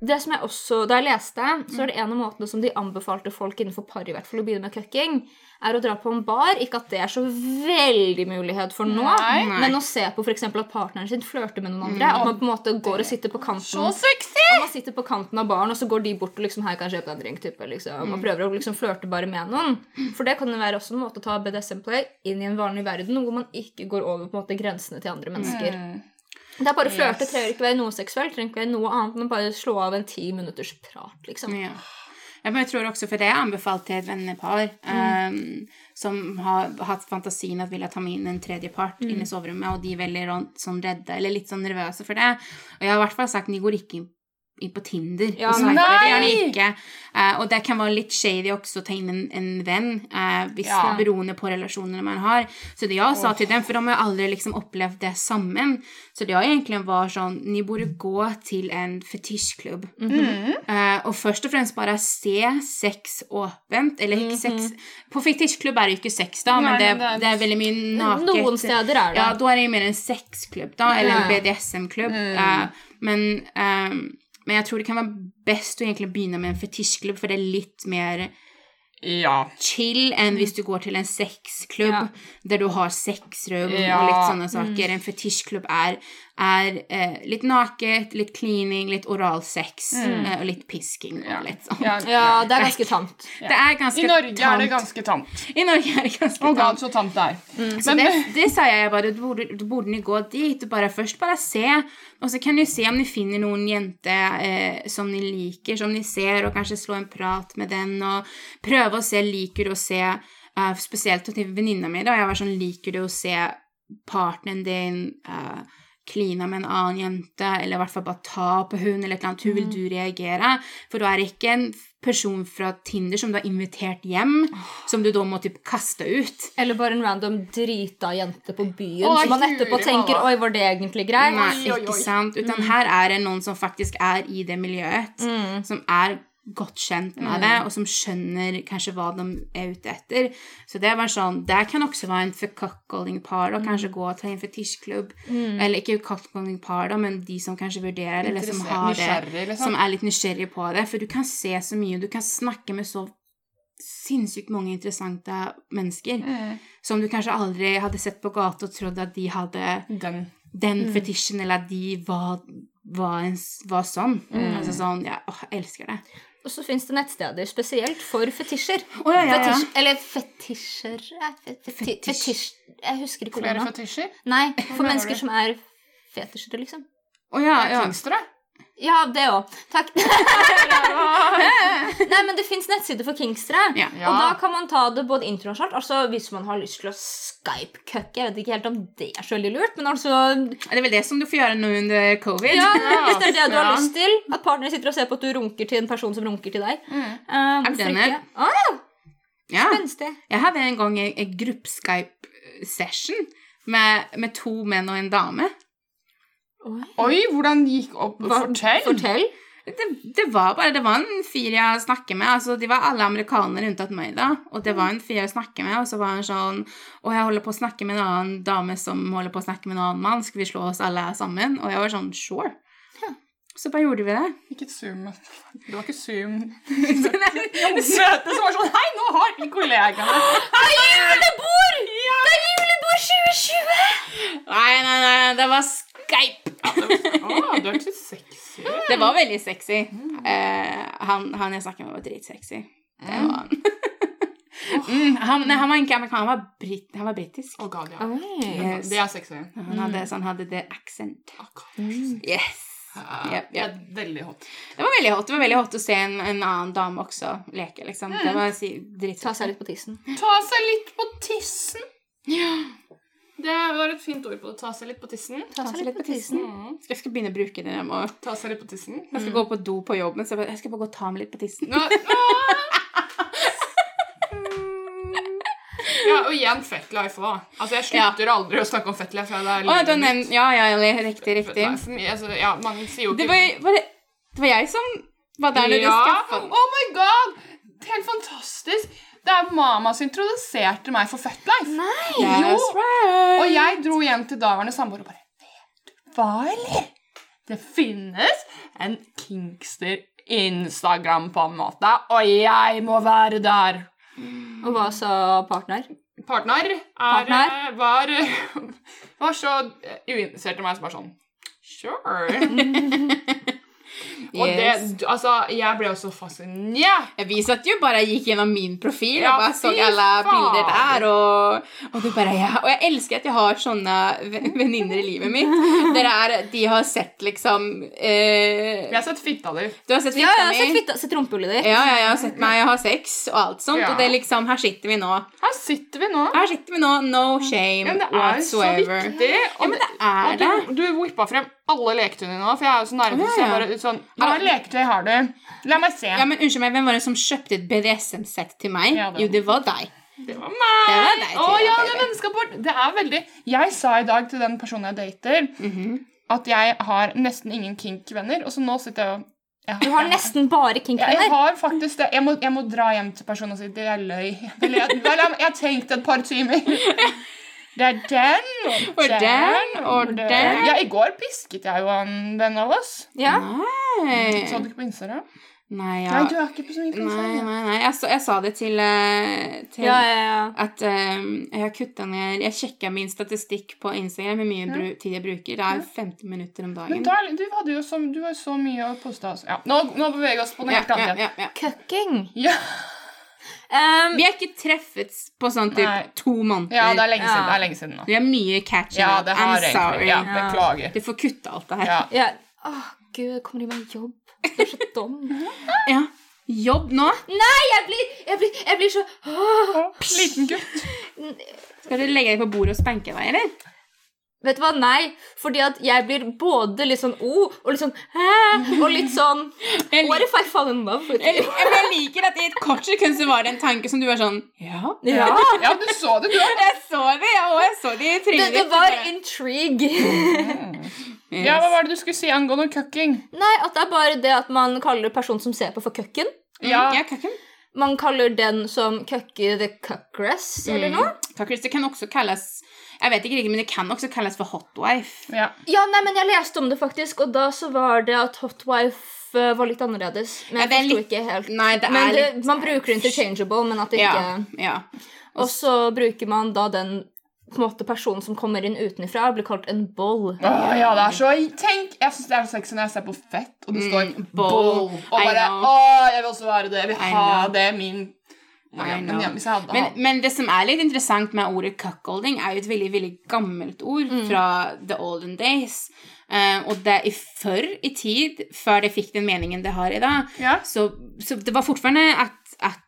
Det som jeg også, Da jeg leste, så er det en av måtene som de anbefalte folk innenfor par i hvert fall å begynne med cucking, er å dra på en bar. Ikke at det er så veldig mulighet for nå, Nei. men å se på f.eks. at partneren sin flørter med noen andre. At man på en måte går og sitter på kanten Så sexy! og man sitter på kanten av baren, og så går de bort og liksom, her kan jeg kjøpe deg en drink, type, liksom, og prøver å liksom flørte bare med noen. For det kan jo være også en måte å ta BDSM-play inn i en vanlig verden, hvor man ikke går over på en måte grensene til andre mennesker. Mm. Det er bare flørte, Yes. trenger ikke være noe seksuelt, trenger ikke være noe annet, men bare slå av en ti minutters prat, liksom. Ja. Jeg tror også, for det er anbefalt til et vennepar um, som har hatt fantasien at ville ta med inn en tredje part inn i soverommet, og de er veldig sånn redde eller litt sånn nervøse for det. Og jeg har i hvert fall sagt de går ikke inn inn på Tinder. Ja, og nei! det. Eh, og det kan være litt shady også å ta inn en, en venn, eh, hvis Ja. beroende på relasjonene man har. Så det jeg sa til dem, for de har aldri liksom opplevd det sammen, så det jeg egentlig var sånn, ni borde gå til en fetisjklubb. Eh, og først og fremst bare se sex åpent, eller ikke sex På fetisjklubb er det jo ikke sex, da, men Nei, det, men det det er veldig mye naket. Noen steder er det. Ja, da er det jo mer en sexklubb, da, eller en BDSM-klubb. Eh, men, eh, men jeg tror det kan være best å egentlig begynne med en fetisjklubb, for det er litt mer Ja. chill enn hvis du går til en sexklubb Ja. der du har sexrom Ja. og litt sånne saker. En fetisjklubb er, er eh, litt naket, litt cleaning, litt oralsex eh, og litt pisking og litt sånn. ja. Ja, det er ganske tamt. Det er ganske I Norge er det ganske tamt. I Norge er det ganske tamt. Og galt så tamt det er. Så Men det, det sa jeg bare, du burde, du burde ni gå dit og bare først bare se, og så kan ni se om ni finner noen jente eh, som ni liker, som ni ser, og kanskje slå en prat med den, og prøve å se, liker du å se, uh, spesielt til venninna mi da, jeg var sånn, liker du å se partneren din kline med en annen jente, eller i hvert fall bare ta på hun, eller et eller annet, hvordan vil du reagere? For du er ikke en person fra Tinder som du har invitert hjem, som du da må typ kaste ut. Eller bare en random drita jente på byen Å, som man etterpå etterpå tenker. Oi, var det egentlig greit? Nei, ikke sant? Utan her er det noen som faktisk er i det miljøet, som er godt kjent med det, og som skjønner kanskje hva de er ute etter. Så det er bare sånn, det kan også være en for cuckolding-par, og kanskje gå til en fetisjklubb. Eller ikke cuckolding-par, da, men de som kanskje vurderer, eller som har det, liksom. som er litt nysgjerrig på det. For du kan se så mye, du kan snakke med så sinnssykt mange interessante mennesker som du kanskje aldri hadde sett på gata og trodd at de hadde Den. den fetisjen, eller at de var, var, en, var sånn. Altså sånn, ja, å, jeg elsker det. Og så fins det nettsteder spesielt for fetisjer. Oh, ja, ja, ja. Fetisj, eller fetisjer eh, feti- Fetisj. Fetisj Jeg husker ikke hvordan. Flere fetisjer? Nei, for mennesker som er fetisjere, liksom. Å ja, ja. Kingstere? Ja, det òg. Takk. Nei, men det fins nettsider for kingstere. Ja. Og da kan man ta det både internasjonalt, altså hvis man har lyst til å Skype-cucke. Jeg vet ikke helt om det er så veldig lurt, men altså Det er vel det som du får gjøre nå under covid. Ja, hvis det er det du har lyst til. At partneren sitter og ser på at du runker til en person som runker til deg. Mm. Uh, hvorfor den ikke? er- Ah, Ja. spenstig. Jeg hadde en gang en, en gruppe-Skype-session med, med to menn og en dame. Oi. Oi, hvordan gikk opp? Hva- Fortell! Fortell. Det, det var bare det var en fyr jeg snakket med. altså De var alle amerikanere unntatt meg. da Og det var en fyr jeg snakket med, og så var han sånn Og jeg holder på å snakke med en annen dame som holder på å snakke med en annen mann. Skal vi slå oss alle sammen? Og jeg var sånn Sure. Så bare gjorde vi det. Ikke Zoom. Det var ikke Zoom. Møte som var sånn Hei, nå har vi kollegaene! Det er julebord! Det er julebord 2020! Nei, nei, nei, det var Skype. Å, du er ikke sexy. Det var veldig sexy. Eh, han, han jeg snakket med, var dritsexy. Det var han. mm, han, nei, han var ikke amerikaner, han var, brit, han var britisk. Oh god, ja. Yes. Det er sexy. Han hadde, så han hadde det accent. Oh, god. Yes. Uh, Yep, Det yep. er veldig hot. Det var veldig hot. Det var veldig hot å se en, en annen dame også leke, liksom. Det var si, Ta seg litt på tissen. Ta seg litt på tissen. Ja. Det var et fint ord på det. Ta seg litt på tissen. Ta seg litt på tissen. Mm. Jeg skal begynne å bruke det. Jeg, må, Ta seg litt på tissen. jeg skal gå på do på jobben, så jeg skal bare gå og ta meg litt på tissen. Nå-! Ja, og igjen Fetlife òg. Altså, jeg slutter aldri å snakke om Fetlife. Det er mitt. nevnt Ja, ja, ja, riktig, riktig. Altså, ja, man sier jo Det var, var, det, det var jeg som var der når du skaffa den. Oh my god! Helt fantastisk. Det er mamma som introduserte meg for Futlife. Nei! Jo. Right. Og jeg dro hjem til daværende samboer og bare Vet du hva, eller? Det finnes en Kingster Instagram på en måte, og jeg må være der. Og hva sa partner? Partner, er, Partner? eh, var, var så uinteressert i meg som bare sånn Sure. Og Yes. det, altså, jeg ble også fascinert. Ja, Vi satt jo bare gikk gjennom min profil Ja, og bare så alle bilder der. Og, og, du bare, ja. og jeg elsker at jeg har sånne venninner i livet mitt. Der er, de har sett liksom eh, Jeg har sett fitta di. Du har sett fitta Ja, jeg har sett fitta, sett rumpehullet ditt. Ja, ja, jeg har sett meg, jeg har sex og alt sånt. Ja. Og det er liksom, her sitter vi nå. Her sitter vi nå. Her sitter vi nå, no shame Ja, men det er så viktig. viktig. Ja, men det er og det. du, du whippa frem alle leketøyene nå, for jeg er jo så nervøs. Ja, så. Jeg bare sånn Hva leketøy har du? La meg se. Ja, men Unnskyld meg, hvem var det som kjøpte et BDSM-sett til meg? Ja, det var- Jo, det var deg. Det var Det meg! var deg, Å oh, ja, det vennskapet. Det er veldig Jeg sa i dag til den personen jeg dater, Mhm. at jeg har nesten ingen kink-venner, og så nå sitter jeg og jeg, Du har nesten bare jeg, jeg kink-venner. har faktisk det. Jeg må, jeg må dra hjem til personen og si det er løy. Jeg, jeg, jeg tenkte et par timer. Det er den og Og den, og den. Ja, i går pisket jeg jo han venn av oss. Ja. Nei. Så du ikke på Instagram? Nei, ja. Nei, du er ikke på så mye på Nei, nei, nei. Jeg, så, jeg sa det til, eh, til Ja, ja, ja. at um, jeg har kutta ned Jeg sjekka min statistikk på Instagram hvor mye bru, tid jeg bruker. Det er 15 minutter om Men dagen. da, du hadde jo så, du så mye å poste. Altså. Ja, nå, nå beveger vi oss på noe ja, helt ja, annet. ja, ja. Ja. Um, Vi har ikke treffet på sånn typ Nei. to måneder. ja, det er lenge Ja. siden, det er lenge siden nå. Vi har mye catching Ja, up. det har I'm egentlig. sorry. Ja, beklager. Du får kutte alt det her. Ja. ja. Åh, gud, kommer de med jobb? Du er så dum. Ja. Jobb nå? Nei, jeg blir, jeg blir, jeg blir så åh. Liten gutt. Skal du legge deg på bordet og spanke deg, eller? Vet du hva, nei, fordi at jeg blir både litt sånn oh, og litt sånn hæ, og litt sånn Jeg, What if I fall in love with jeg, you? jeg liker at i et kort sekund så var det en tanke som du var sånn Ja. Ja. Ja, du så det, du. Jeg så det, ja, og jeg så det i Det, ditt. det var bare- intrigue. Ja, hva var det du skulle si angående cucking? Nei, at det er bare det at man kaller personen som ser på, for køkken. Ja, Ja, kakken. Man kaller den som køkker the cuckress, eller noe. Cuckress, det kan også kalles Jeg vet ikke riktig, men det kan også kalles for hotwife. ja. Ja, nei, men jeg leste om det faktisk, og da så var det at hotwife eh, var litt annerledes. Men Ja, jeg er forsto ikke helt. Nei, det men det, litt man bruker interchangeable, men at det ikke Ja, ja. Og så bruker man da den på en måte personen som kommer inn utenfra, blir kalt en boll. Åh, ja, det er så Tenk! Jeg syns det er så sexy når jeg ser på fett, og det står Mm, boll. boll. Og bare. Å, jeg vil også være det. Jeg vil I ha know. det. Min ja, ja, men Men, det som er litt interessant med ordet cuckolding, er jo et veldig veldig gammelt ord fra the olden days. Uh, og det i før i tid, før det fikk den meningen det har i dag, Ja. så, så det var fortfarande at, at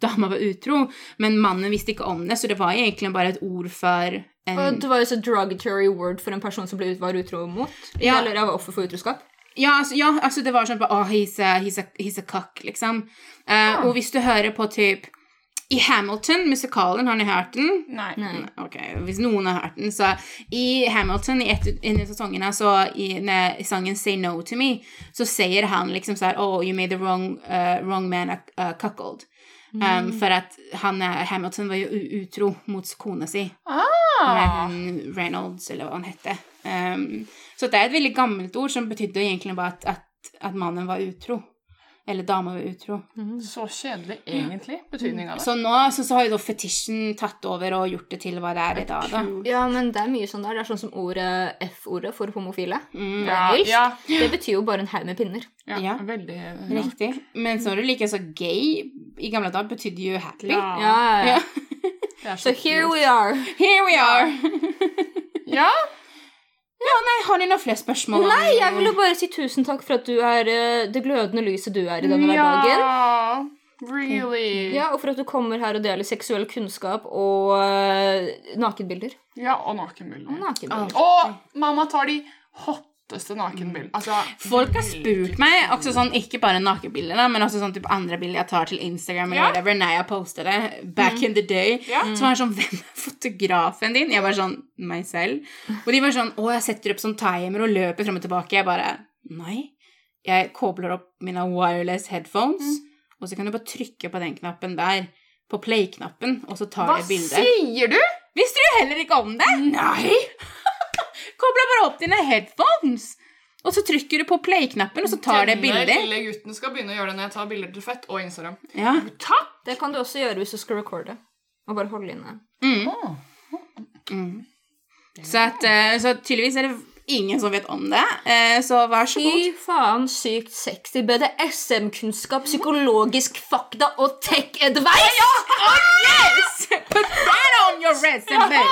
dama var utro, men mannen visste ikke om det, så det var egentlig bare et ord for en Og det var jo så derogatory word for en person som ble var utro mot. Ja. Eller var offer for utroskap. Ja, altså, ja, altså det var sånn på, oh, he's a, he's a, he's a cock, liksom. Eh, Og hvis du hører på typ i Hamilton, musikalen, har ni hørt den? Nei. Nei. Ok, hvis noen har hørt den, så i Hamilton, i en av sesongene, så i, når sangen Say No To Me, så sier han liksom sånn Oh, you made the wrong, uh, wrong man a, a cuckold. Um, for at han, Hamilton var jo utro mot kona si. Ah. Reynolds, eller hva han hette. Um, så det er et veldig gammelt ord som betydde egentlig bare at, at, at mannen var utro. Eller dama var utro. Så kjedelig, egentlig, betydning av det. Så nå så, så har jo da fetisjen tatt over og gjort det til hva det er i dag, da. Ja, men det er mye sånn der. Det er sånn som ordet F-ordet for homofile. Mm, Ja, ja, Det betyr jo bare en haug med pinner. ja, Ja. veldig ja. Riktig. Men så er det like så gay i gamle dager betydde jo happy. Ja. Ja, Så here we are. Here we are. Ja, Ja, nei, har dere noen flere spørsmål? Nei, jeg vil jo bare si tusen takk for at du er uh, det glødende lyset du er i denne hverdagen. ja, really. Ja, Og for at du kommer her og deler seksuell kunnskap og uh, nakenbilder. Ja, og nakenbilder. nakenbilder. Og mamma tar de hotteste nakenbildet. Altså, Folk har spurt meg, også sånn, ikke bare nakenbilder, men også sånn typ andre bilder jeg tar til Instagram eller Ja. whatever, når jeg poster det, back in the day. Ja. Så var det sånn, hvem er fotografen din? Jeg var sånn, meg selv. Og de var sånn, å, jeg setter opp sånn timer og løper frem og tilbake. Jeg bare, nei. Jeg kobler opp mine wireless headphones, og så kan du bare trykke på den knappen der, på play-knappen, og så tar hva jeg bildet. sier du? Visste du heller ikke om det? Nei! Bare opp dine headphones, og så trykker du på play-knappen, og så tar det Denne bildet. lille gutten skal begynne å gjøre det når jeg tar bilder til fett og Instagram. Ja. Takk! Det kan du også gjøre hvis du skal recorde. Og bare holde inne. Så, at, eh, så tydeligvis er det ingen som vet om det, eh, så vær så god. Fy faen, sykt sexy. BDSM-kunnskap, psykologisk fakta og tech advice! Yes! Put that on your resume!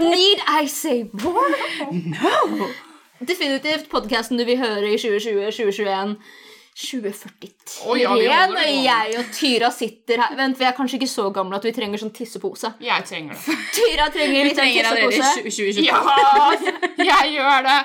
Need I say more? No! Definitivt podkasten du vil høre i 2020, 2021, 2043. oh, ja, når jeg og Tyra sitter her Vent, vi er kanskje ikke så gamle at vi trenger sånn tissepose. Jeg trenger det. Tyra trenger Vi litt sånn trenger allerede tissepose. 2022. Ja, jeg gjør det.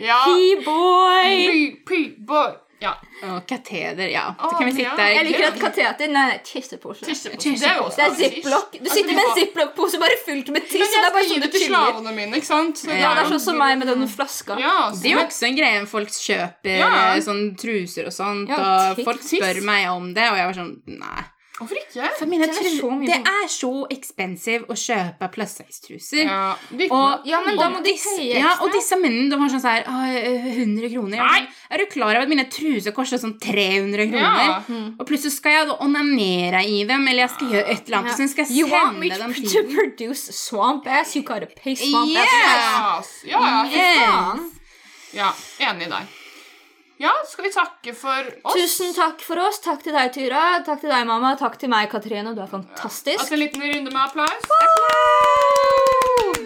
Ja. P-boy! Py, py, boy. Ja. Og kateder, ja. Så kan vi sitte der. Jeg liker at kateter Nei, nei, tissepose. Tissepose. Det er jo også Det er ziplock. Du Altså, sitter med en ziplockpose ziplock-pose bare fylt med tiss. Men det er jeg bare skal gi sånn du det til slavene mine, ikke sant? Så Ja, det er sånn som meg med den flaska. Ja, Det er jo også en greie folk kjøper Ja. eh, sånn truser og sånt, Ja, og folk spør meg om det, og jeg var sånn Nei. Hvorfor ikke? Det er så expensive å kjøpe plus size-truser. Ja, Og, Ja, men da må de høye ja, og disse mennene de var sånn sånn 100 kroner. Nei. sånn, Er du klar over at mine truser koster sånn 300 kroner? Ja. Og plutselig skal jeg da onanere i dem, eller jeg skal gjøre et eller annet, Ja. så skal jeg You want me sende dem to, produce swamp ass? You gotta pay swamp ass. Yes. Ja, ja, fy Yes. Ja, enig der. Ja, skal vi takke for oss? Tusen takk for oss. Takk til deg, Tyra. Takk til deg, mamma. Takk til meg, Katrine. Du er fantastisk. Altså en liten runde med applaus.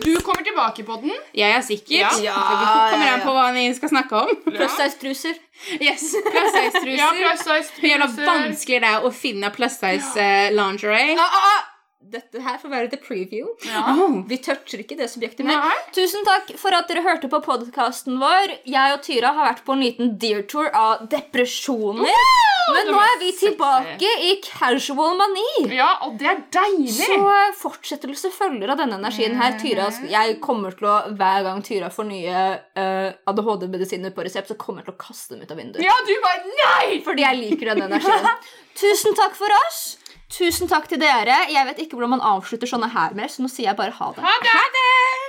Du kommer tilbake på den. Jeg er sikkert. Ja. Ja, kommer ja, an ja. på hva vi skal snakke om. Plus size-truser. Yes, plus size-truser. Ja, plus size Hvor vanskelig det er å finne plussize-lingerie. Ja. lingerie. Ah, ah, ah. Dette her får være the preview. Oh. Vi toucher ikke det subjektet mer. Tusen takk for at dere hørte på podkasten vår. Jeg og Tyra har vært på en liten deer-tour av depresjoner. Men nå er vi sexy. tilbake i casual mani. Ja, og det er deilig! Så eh, fortsettelse følger av denne energien her. Tyra, jeg kommer til å, Hver gang Tyra får nye uh, ADHD-medisiner på resept, så kommer jeg til å kaste dem ut av vinduet. Ja, du bare Nei! Fordi jeg liker denne energien. Tusen takk for oss. Tusen takk til dere. Jeg vet ikke hvordan man avslutter sånne her mer, så nå sier jeg bare ha det. Ha det!